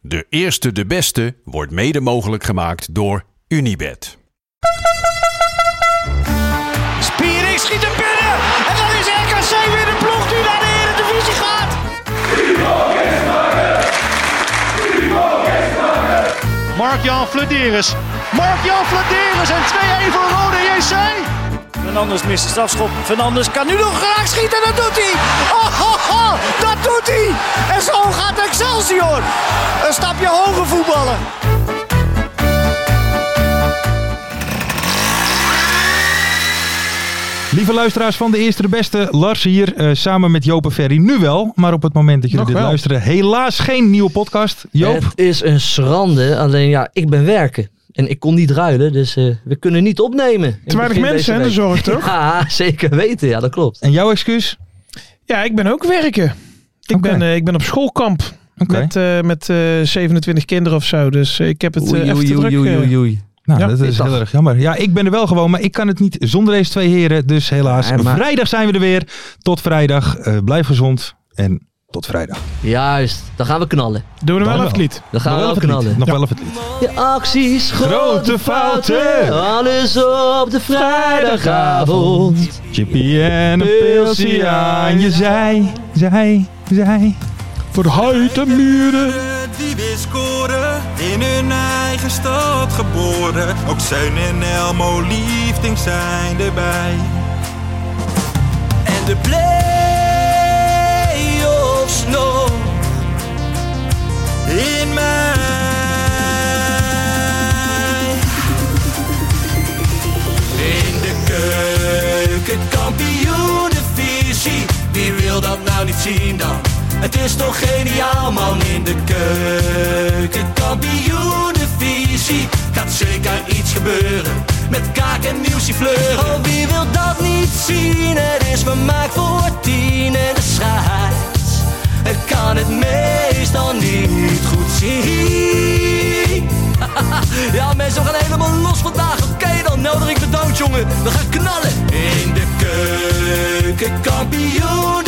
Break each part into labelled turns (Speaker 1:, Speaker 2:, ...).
Speaker 1: De eerste de beste wordt mede mogelijk gemaakt door Unibed.
Speaker 2: Spiering schiet hem binnen. En dan is RKC weer de ploeg die naar de Eredivisie gaat. Mark-Jan Flederis. Mark-Jan Flederis en 2-1 voor Rode JC. Fernandes mist de strafschop. Fernandes kan nu nog graag schieten. Dat doet hij. Oh, oh, oh, dat doet hij. En zo gaat Excelsior. Een stapje hoger voetballen.
Speaker 3: Lieve luisteraars van de Eerste de Beste, Lars hier, eh, samen met Joop en Ferry. Nu wel, maar op het moment dat jullie
Speaker 4: Nog
Speaker 3: dit
Speaker 4: wel.
Speaker 3: luisteren, helaas geen nieuwe podcast. Joop,
Speaker 4: Het is een schande, alleen ja, ik ben werken. En ik kon niet ruilen, dus eh, we kunnen niet opnemen.
Speaker 5: Te weinig mensen, hè, de zorg, toch?
Speaker 4: Ja, zeker weten. Ja, dat klopt.
Speaker 3: en jouw excuus?
Speaker 5: Ja, ik ben ook werken. Ik, ben, eh, ik ben op schoolkamp Met, eh, met eh, 27 kinderen of zo. Dus ik heb het eh,
Speaker 4: Oei,
Speaker 5: even
Speaker 4: oei,
Speaker 5: druk.
Speaker 4: oei, oei, oei.
Speaker 3: Nou,
Speaker 5: Ja,
Speaker 3: dat is heel erg jammer. Ja, ik ben er wel gewoon, maar ik kan het niet zonder deze twee heren. Dus helaas,
Speaker 4: Ja, maar-
Speaker 3: vrijdag zijn we er weer. Tot vrijdag. Eh, blijf gezond en tot vrijdag.
Speaker 4: Juist, dan gaan we knallen.
Speaker 5: Doen we
Speaker 3: Dan
Speaker 5: er wel
Speaker 3: wel.
Speaker 5: even het lied.
Speaker 4: Dan gaan
Speaker 3: Nog
Speaker 4: we
Speaker 3: wel
Speaker 4: wel
Speaker 3: even lied.
Speaker 4: knallen.
Speaker 3: Nog wel even het lied.
Speaker 4: Je acties, grote,
Speaker 3: Grote fouten.
Speaker 4: fouten. Alles op de vrijdagavond.
Speaker 3: Chippy en een pilsie aan je zij, zij, zij.
Speaker 5: Huid en muren.
Speaker 6: Die weer scoren, in hun eigen stad geboren. Ook Zeun en Elmo liefding zijn erbij.
Speaker 2: En de play-offs nog
Speaker 6: In mij.
Speaker 2: in de keuken, kampioenenvisie. Wie wil dat nou niet zien dan? Het is toch geniaal man in de keuken, kampioenenvisie. Gaat zeker iets gebeuren met kaak en nieuwsie fleuren. Oh, wie wil dat niet zien? Het is vermaakt voor tien en de scheids. Ik kan het meestal niet goed zien. Ja, mensen, we gaan helemaal los vandaag. Oké, dan nodig ik bedankt, jongen. We gaan knallen. In de keuken, kampioen,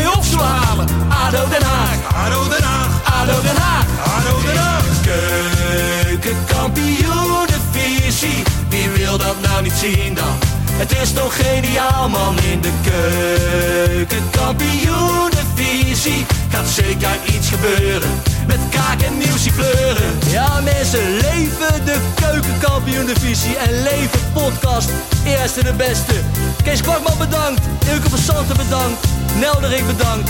Speaker 2: ADO Den Haag,
Speaker 6: Haro Den Haag,
Speaker 2: ADO Den Haag.
Speaker 6: Haro Den Haag.
Speaker 2: Keukenkampioenenvisie, wie wil dat nou niet zien dan? Het is toch geniaal man in de keukenkampioenenvisie. Gaat zeker iets gebeuren, met kaak en nieuwsie kleuren. Ja mensen, leven de keukenkampioenenvisie en leven podcast. Eerste de beste. Kees Kwakman bedankt, Ilke van Santen bedankt, Nelderik bedankt.